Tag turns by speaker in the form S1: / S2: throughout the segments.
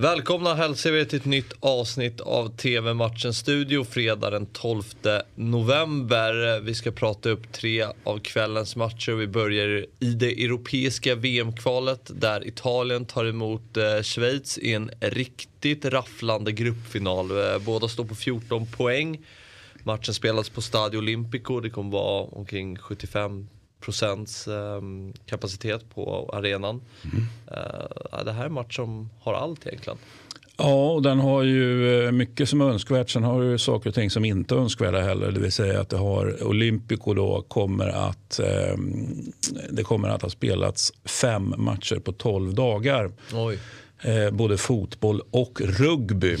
S1: Välkomna hälsar vi till ett nytt avsnitt av TV-matchen Studio fredag den 12 november. Vi ska prata upp tre av kvällens matcher. Vi börjar i det europeiska VM-kvalet där Italien tar emot eh, Schweiz i en riktigt rafflande gruppfinal. Eh, båda står på 14 poäng. Matchen spelas på Stadio Olimpico. Det kommer vara omkring 75 procents um, kapacitet på arenan. Mm. Uh, det här är en match som har allt egentligen.
S2: Ja, och den har ju eh, mycket som är önskvärt. Sen har du saker och ting som inte är önskvärda heller. Det vill säga att det har Olympico då kommer att eh, det kommer att ha spelats fem matcher på tolv dagar.
S1: Oj.
S2: Eh, både fotboll och rugby.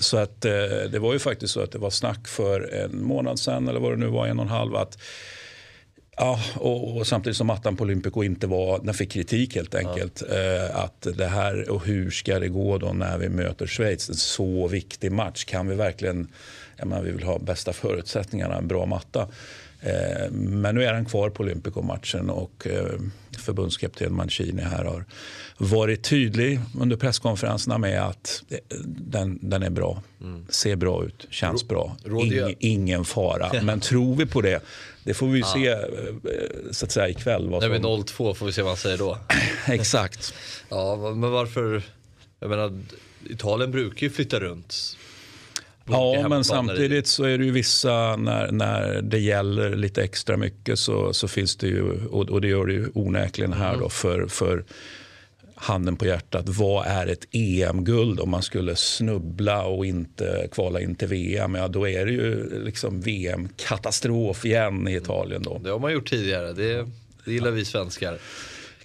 S2: Så att eh, det var ju faktiskt så att det var snack för en månad sedan eller vad det nu var, en och en halv att Ja, och, och, samtidigt som mattan på Olympico inte var, den fick kritik helt enkelt. Ja. Eh, att det här och hur ska det gå då när vi möter Schweiz? En så viktig match. Kan vi verkligen, jag menar, vi vill ha bästa förutsättningarna, en bra matta. Eh, men nu är han kvar på Olympico-matchen och eh, förbundskapten Mancini här har varit tydlig under presskonferenserna med att den, den är bra, mm. ser bra ut, känns bra. Ing, ingen fara. Men tror vi på det? Det får vi ja. se eh, så att säga ikväll.
S1: Vad som... När vi 0-2 får vi se vad han säger då.
S2: Exakt.
S1: ja, men varför? Jag menar, Italien brukar ju flytta runt
S2: Ja, men samtidigt så är det ju vissa, när, när det gäller lite extra mycket så, så finns det ju, och, och det gör det ju onäkligen här mm. då för, för handen på hjärtat, vad är ett EM-guld om man skulle snubbla och inte kvala in till VM? Ja, då är det ju liksom VM-katastrof igen i Italien. Då.
S1: Det har man gjort tidigare, det, det gillar vi svenskar.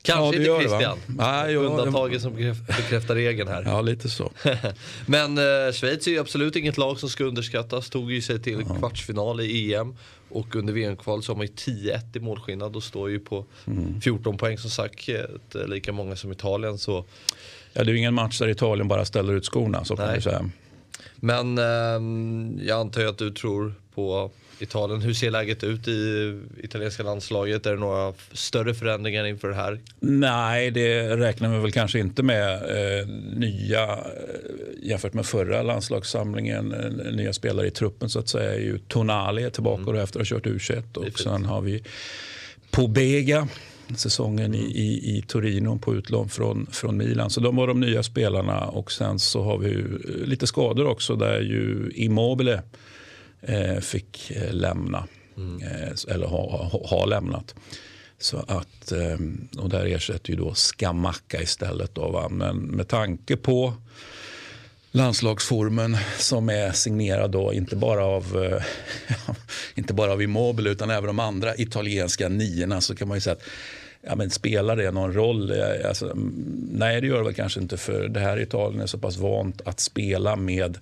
S1: Kanske ja, inte Christian.
S2: Nej,
S1: Undantaget som bekräftar regeln här.
S2: Ja, lite så.
S1: Men eh, Schweiz är ju absolut inget lag som ska underskattas. Tog ju sig till ja. kvartsfinal i EM. Och under VM-kvalet så har man ju 10-1 i målskillnad och står ju på mm. 14 poäng som sagt. Lika många som Italien. Så...
S2: Ja, det är ju ingen match där Italien bara ställer ut skorna, så kan man säga.
S1: Men eh, jag antar ju att du tror på Italien. Hur ser läget ut i italienska landslaget? Är det några större förändringar inför det här?
S2: Nej, det räknar vi väl kanske inte med. Eh, nya, eh, jämfört med förra landslagssamlingen, eh, nya spelare i truppen så att säga är ju Tonali tillbaka mm. efter att ha kört U21 och sen har vi Pobega säsongen i, i, i Torino på utlån från, från Milan. Så de var de nya spelarna och sen så har vi lite skador också där ju Immobile eh, fick eh, lämna. Mm. Eh, eller ha, ha, ha, lämnat. Så att, eh, och där ersätter ju då Skamacka istället. Då, va? Men med tanke på landslagsformen som är signerad då, inte bara av, eh, inte bara av Immobile utan även de andra italienska niorna så kan man ju säga att ja, men spelar det någon roll? Alltså, nej, det gör det väl kanske inte för det här Italien är så pass vant att spela med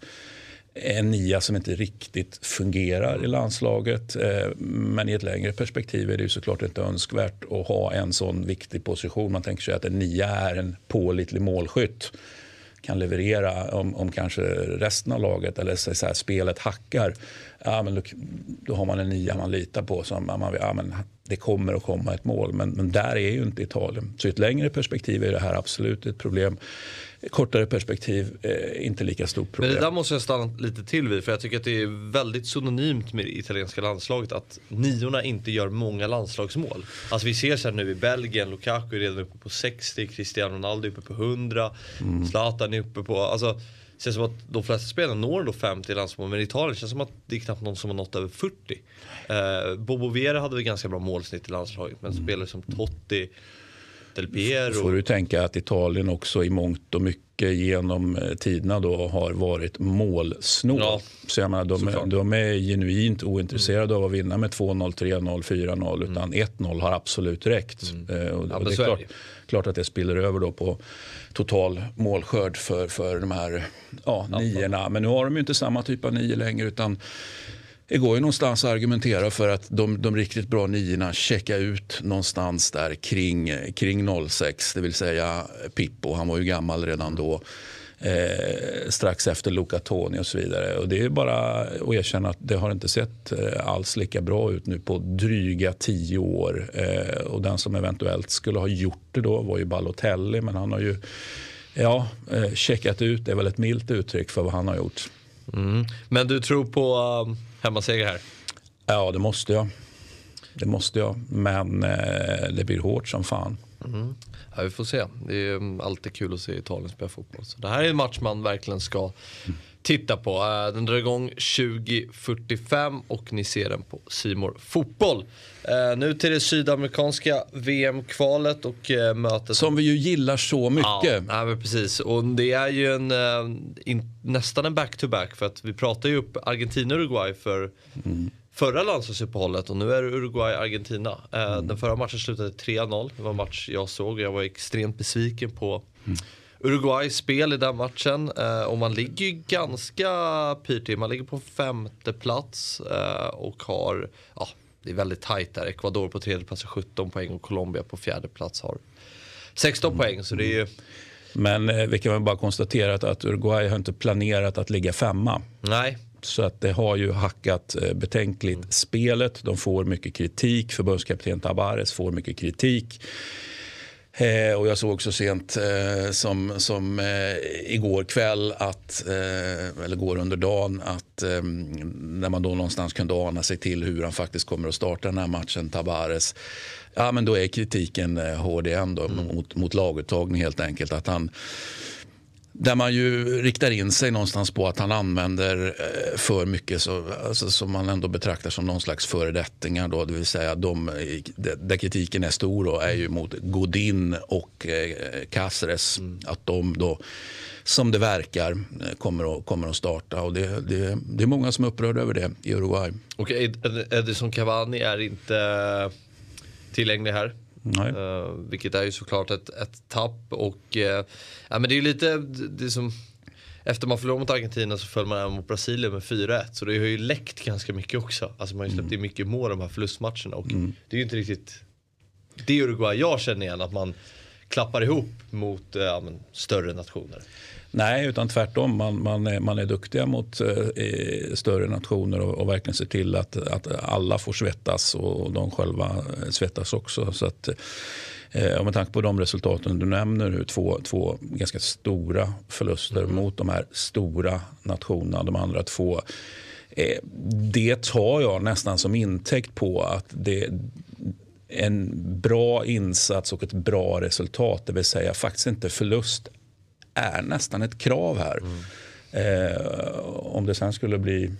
S2: en nia som inte riktigt fungerar i landslaget. Eh, men i ett längre perspektiv är det ju såklart inte önskvärt att ha en sån viktig position. Man tänker sig att en nia är en pålitlig målskytt kan leverera om, om kanske resten av laget eller så, så här, spelet hackar. Ja, men då, då, har man en nia man litar på. Som man, ja, men det kommer att komma ett mål. Men, men där är ju inte Italien. Så i ett längre perspektiv är det här absolut ett problem kortare perspektiv eh, inte lika stort problem.
S1: Men det där måste jag stanna lite till vid för jag tycker att det är väldigt synonymt med det italienska landslaget att niorna inte gör många landslagsmål. Alltså vi ser så här nu i Belgien, Lukaku är redan uppe på 60, Cristiano Ronaldo är uppe på 100, mm. Zlatan är uppe på, alltså det känns som att de flesta spelarna når då 50 landsmål men i Italien känns det som att det är knappt någon som har nått över 40. Eh, Bobo Vera hade väl ganska bra målsnitt i landslaget men mm. spelare som Totti Del Piero.
S2: får du tänka att Italien också i mångt och mycket genom eh, tiderna då har varit målsnål. Ja, så jag menar, de, är, de är genuint ointresserade mm. av att vinna med 2-0, 3-0, 4-0 utan mm. 1-0 har absolut räckt. Mm. Eh, och, ja, och det är klart, klart, att det spiller över då på total målskörd för, för de här ja, niorna. Men nu har de ju inte samma typ av nio längre utan det går ju någonstans att argumentera för att de, de riktigt bra niorna checkar ut någonstans där kring, kring 06, det vill säga Pippo, han var ju gammal redan då. Eh, strax efter Luca Toni och så vidare. Och det är bara att erkänna att det har inte sett eh, alls lika bra ut nu på dryga tio år. Eh, och den som eventuellt skulle ha gjort det då var ju Balotelli men han har ju Ja, eh, checkat ut Det är väl ett milt uttryck för vad han har gjort.
S1: Mm. Men du tror på uh hemmaseger här?
S2: Ja, det måste jag. Det måste jag, men eh, det blir hårt som fan.
S1: Mm. Ja, vi får se. Det är um, alltid kul att se Italien spela fotboll. Så det här är en match man verkligen ska titta på. Eh, den drar igång 20.45 och ni ser den på Simor Fotboll. Uh, nu till det sydamerikanska VM-kvalet och uh, mötet.
S2: Som vi ju gillar så mycket.
S1: Ja, men precis. Och det är ju en, in, nästan en back-to-back för att vi pratar ju upp Argentina-Uruguay för mm. förra landslagsuppehållet och nu är det Uruguay-Argentina. Mm. Den förra matchen slutade 3-0. Det var en match jag såg och jag var extremt besviken på mm. Uruguays spel i den matchen. och man ligger ju ganska pyrt. Man ligger på femte plats och har ja, det är väldigt tajt där. Ecuador på tredje plats har 17 poäng och Colombia på fjärde plats har 16 mm. poäng. Så det är ju...
S2: Men eh, vi kan väl bara konstatera att, att Uruguay har inte planerat att ligga femma.
S1: Nej.
S2: Så att det har ju hackat eh, betänkligt mm. spelet. De får mycket kritik. Förbundskapten Tabares får mycket kritik. Eh, och jag såg också sent eh, som, som eh, igår kväll, att, eh, eller går under dagen, att eh, när man då någonstans kunde ana sig till hur han faktiskt kommer att starta den här matchen, Tabares. Ja, men då är kritiken eh, hård igen då, mm. mot, mot laguttagning helt enkelt. Att han där man ju riktar in sig någonstans på att han använder eh, för mycket så, alltså, som man ändå betraktar som någon slags föredettingar. Då, det vill säga de, där kritiken är stor då, är ju mot Godin och eh, Cáceres. Mm. Att de då, som det verkar, eh, kommer att, kommer att starta. Och det, det, det är många som är upprörda över det i Uruguay.
S1: Och Edison Cavani är inte tillgänglig här? Uh, vilket är ju såklart ett, ett tapp. Och, uh, ja, men det är ju lite, det är som, efter man förlorade mot Argentina så föll man även mot Brasilien med 4-1. Så det har ju läckt ganska mycket också. Alltså man har ju släppt mm. in mycket mål de här förlustmatcherna. Och mm. det är ju inte riktigt det Uruguay jag känner igen. Att man klappar ihop mot men, större nationer.
S2: Nej, utan tvärtom. Man, man, är, man är duktiga mot eh, större nationer och, och, verkligen ser till att, att alla får svettas och de själva svettas också. Så att, eh, med tanke på de resultaten du nämner nu, två, två ganska stora förluster mm. mot de här stora nationerna, de andra två. Eh, det tar jag nästan som intäkt på att det en bra insats och ett bra resultat, det vill säga faktiskt inte förlust är nästan ett krav här. Mm. Eh, om det sen skulle bli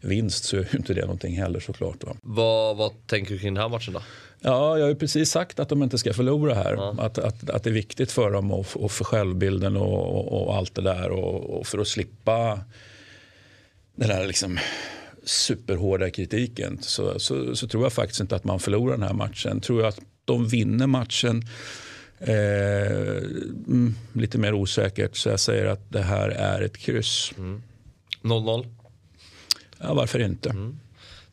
S2: vinst så är inte det någonting heller såklart. Va?
S1: Vad, vad tänker du kring den här matchen då?
S2: Ja, jag har ju precis sagt att de inte ska förlora här. Ja. Att, att, att det är viktigt för dem och, och för självbilden och, och, och allt det där och, och, för att slippa den där liksom superhårda kritiken så, så, så, tror jag faktiskt inte att man förlorar den här matchen. Tror jag att de vinner matchen Eh, mm, lite mer osäkert, så jag säger att det här är ett kryss.
S1: 0-0? Mm.
S2: Ja, varför inte? Mm.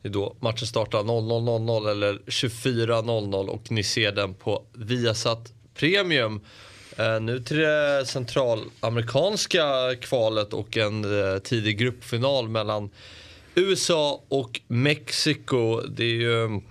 S1: Det är då matchen startar 00.00 eller 24.00 och ni ser den på Viasat Premium. Eh, nu till det centralamerikanska kvalet och en eh, tidig gruppfinal mellan USA och Mexiko. Det är ju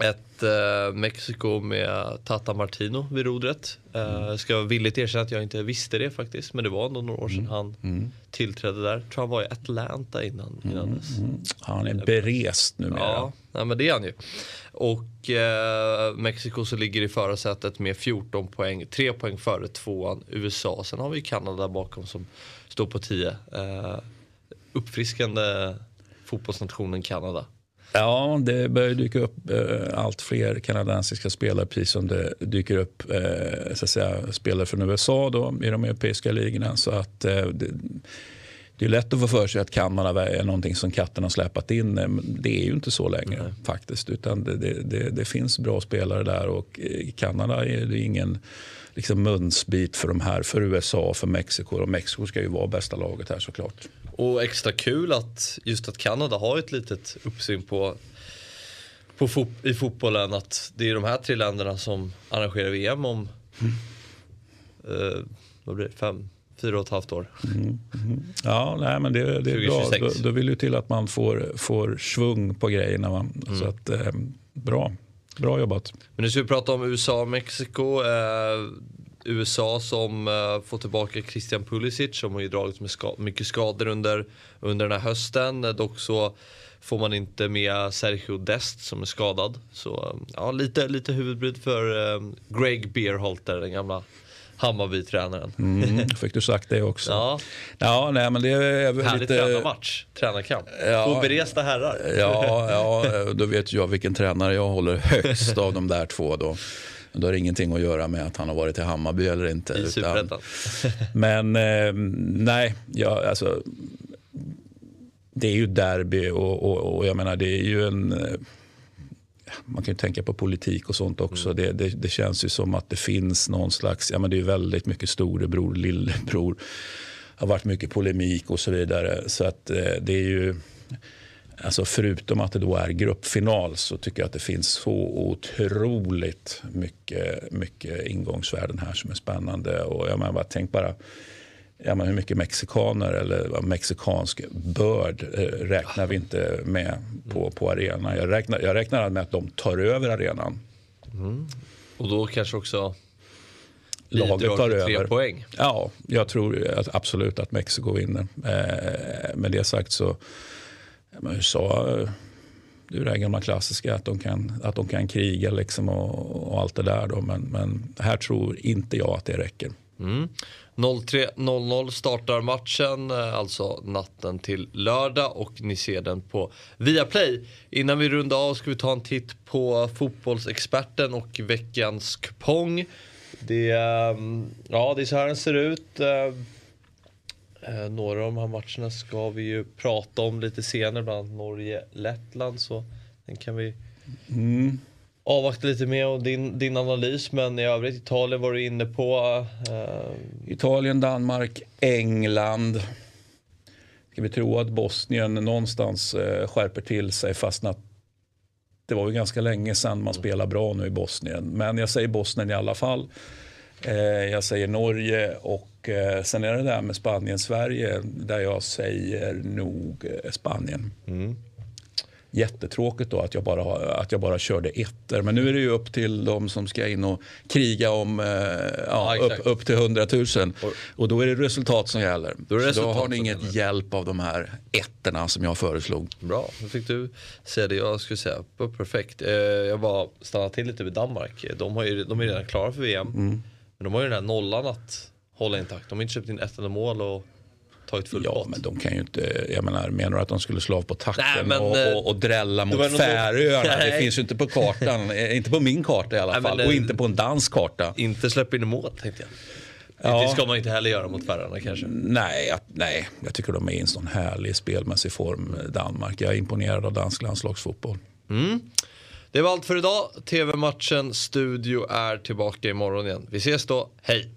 S1: ett eh, Mexiko med Tata Martino vid rodret. Eh, jag ska villigt erkänna att jag inte visste det faktiskt. Men det var ändå några år sedan mm. han mm. tillträdde där. Jag tror han var i Atlanta innan, innan mm. dess. Mm.
S2: Han är berest numera.
S1: Ja, nej, men det är han ju. Och eh, Mexiko så ligger i förarsätet med 14 poäng. 3 poäng före tvåan USA. Sen har vi Kanada bakom som står på 10. Eh, uppfriskande fotbollsnationen Kanada.
S2: Ja, det börjar dyka upp eh, allt fler kanadensiska spelare precis som det dyker upp eh, så att säga, spelare från USA då, i de europeiska ligorna. Så att, eh, det, det, är lätt att få för sig att Kanada är någonting som katten har släpat in. Men det är ju inte så längre mm. faktiskt. Utan det, det, det, finns bra spelare där och i Kanada är det ingen liksom munsbit för de här, för USA för Mexiko. Och Mexiko ska ju vara bästa laget här såklart.
S1: Och extra kul att just att Kanada har ett litet uppsyn på, på fot, i fotbollen. Att det är de här tre länderna som arrangerar VM om mm. eh, vad blir det, fem, fyra och ett halvt år. Mm,
S2: mm. Ja, nej, men det, det är bra. Då, då vill ju till att man får, får svung på grejerna. Va? Så mm. att, eh, bra. Bra jobbat.
S1: Men nu ska vi prata om USA och Mexiko. Eh, USA som uh, får tillbaka Christian Pulisic som har ju dragits med ska mycket skador under, under den här hösten. Dock så får man inte med Sergio Dest som är skadad. Så ja, lite, lite huvudbry för uh, Greg Beerholter, den gamla Hammarby-tränaren.
S2: Mm, fick du sagt det också.
S1: Ja.
S2: Ja, nej, men det är
S1: Härlig
S2: lite...
S1: tränarmatch, tränarkamp.
S2: Ja.
S1: Oberesta herrar.
S2: Ja, ja, då vet jag vilken tränare jag håller högst av de där två. Då. Det har ingenting att göra med att han har varit i Hammarby eller inte.
S1: I Superettan.
S2: Men eh, nej, jag, alltså, det är ju derby och, och, och jag menar det är ju en man kan ju tänka på politik och sånt också. Mm. Det, det, det, känns ju som att det finns någon slags, ja men det är väldigt mycket storebror, lillebror. Det har varit mycket polemik och så vidare. Så att eh, det är ju, alltså förutom att det då är gruppfinal så tycker jag att det finns så otroligt mycket, mycket ingångsvärden här som är spännande. Och jag menar, bara, tänk bara ja, men hur mycket mexikaner eller mexikansk börd eh, räknar vi inte med på, på arenan. Jag räknar, jag räknar med att de tar över arenan.
S1: Mm. Och då kanske också
S2: laget tar över.
S1: tre poäng?
S2: Ja, jag tror att, absolut att Mexiko vinner. Eh, med det sagt så, men USA, det är det gamla klassiska att de kan, att de kan kriga liksom och, och allt det där. Då. Men, men här tror inte jag att det räcker.
S1: Mm. 03.00 startar matchen, eh, alltså natten till lördag och ni ser den på Viaplay. Innan vi rundar av ska vi ta en titt på fotbollsexperten och veckans kupong. Det, ehm, ja, det är så här den ser ut. Eh, eh, några av de här matcherna ska vi ju prata om lite senare, bland annat Norge-Lettland. Så den kan vi mm avvakta lite mer och din, din analys. Men i övrigt, Italien var du inne på.
S2: Uh... Italien, Danmark, England. Ska vi tro att Bosnien någonstans uh, skärper till sig fastän det var ju ganska länge sedan man spelade bra nu i Bosnien. Men jag säger Bosnien i alla fall. Uh, jag säger Norge och sen är det där med Spanien-Sverige där jag säger nog Spanien. Mm jättetråkigt då att jag bara, att jag bara körde ettor. Men nu är det ju upp till de som ska in och kriga om eh, ja, upp, upp till 100 000. Och då är det resultat som gäller. Då, Så då har ni inget hjälp av de här ettorna som jag föreslog.
S1: Bra, då fick du säga det jag skulle säga. Perfekt. Eh, jag bara stannar till lite vid Danmark. De, har ju, de är redan klara för VM. Mm. Men de har ju den här nollan att hålla intakt. De har inte köpt in ett enda mål. Och tagit full
S2: Ja,
S1: pott.
S2: men de kan ju inte, jag menar, menar du att de skulle slå av på takten Nej, och, och, och, drälla mot Färöarna? Det finns ju inte på kartan, eh, inte på min karta i alla Nej, fall, men, och inte på en dansk karta.
S1: Inte släppa in mål tänkte jag. Ja. Det ska man inte heller göra mot Färöarna kanske?
S2: Nej, jag, nej, jag tycker de är i en sån härlig spelmässig form, Danmark. Jag är imponerad av dansk landslagsfotboll.
S1: Mm. Det var allt för idag. TV-matchen Studio är tillbaka imorgon igen. Vi ses då. Hej!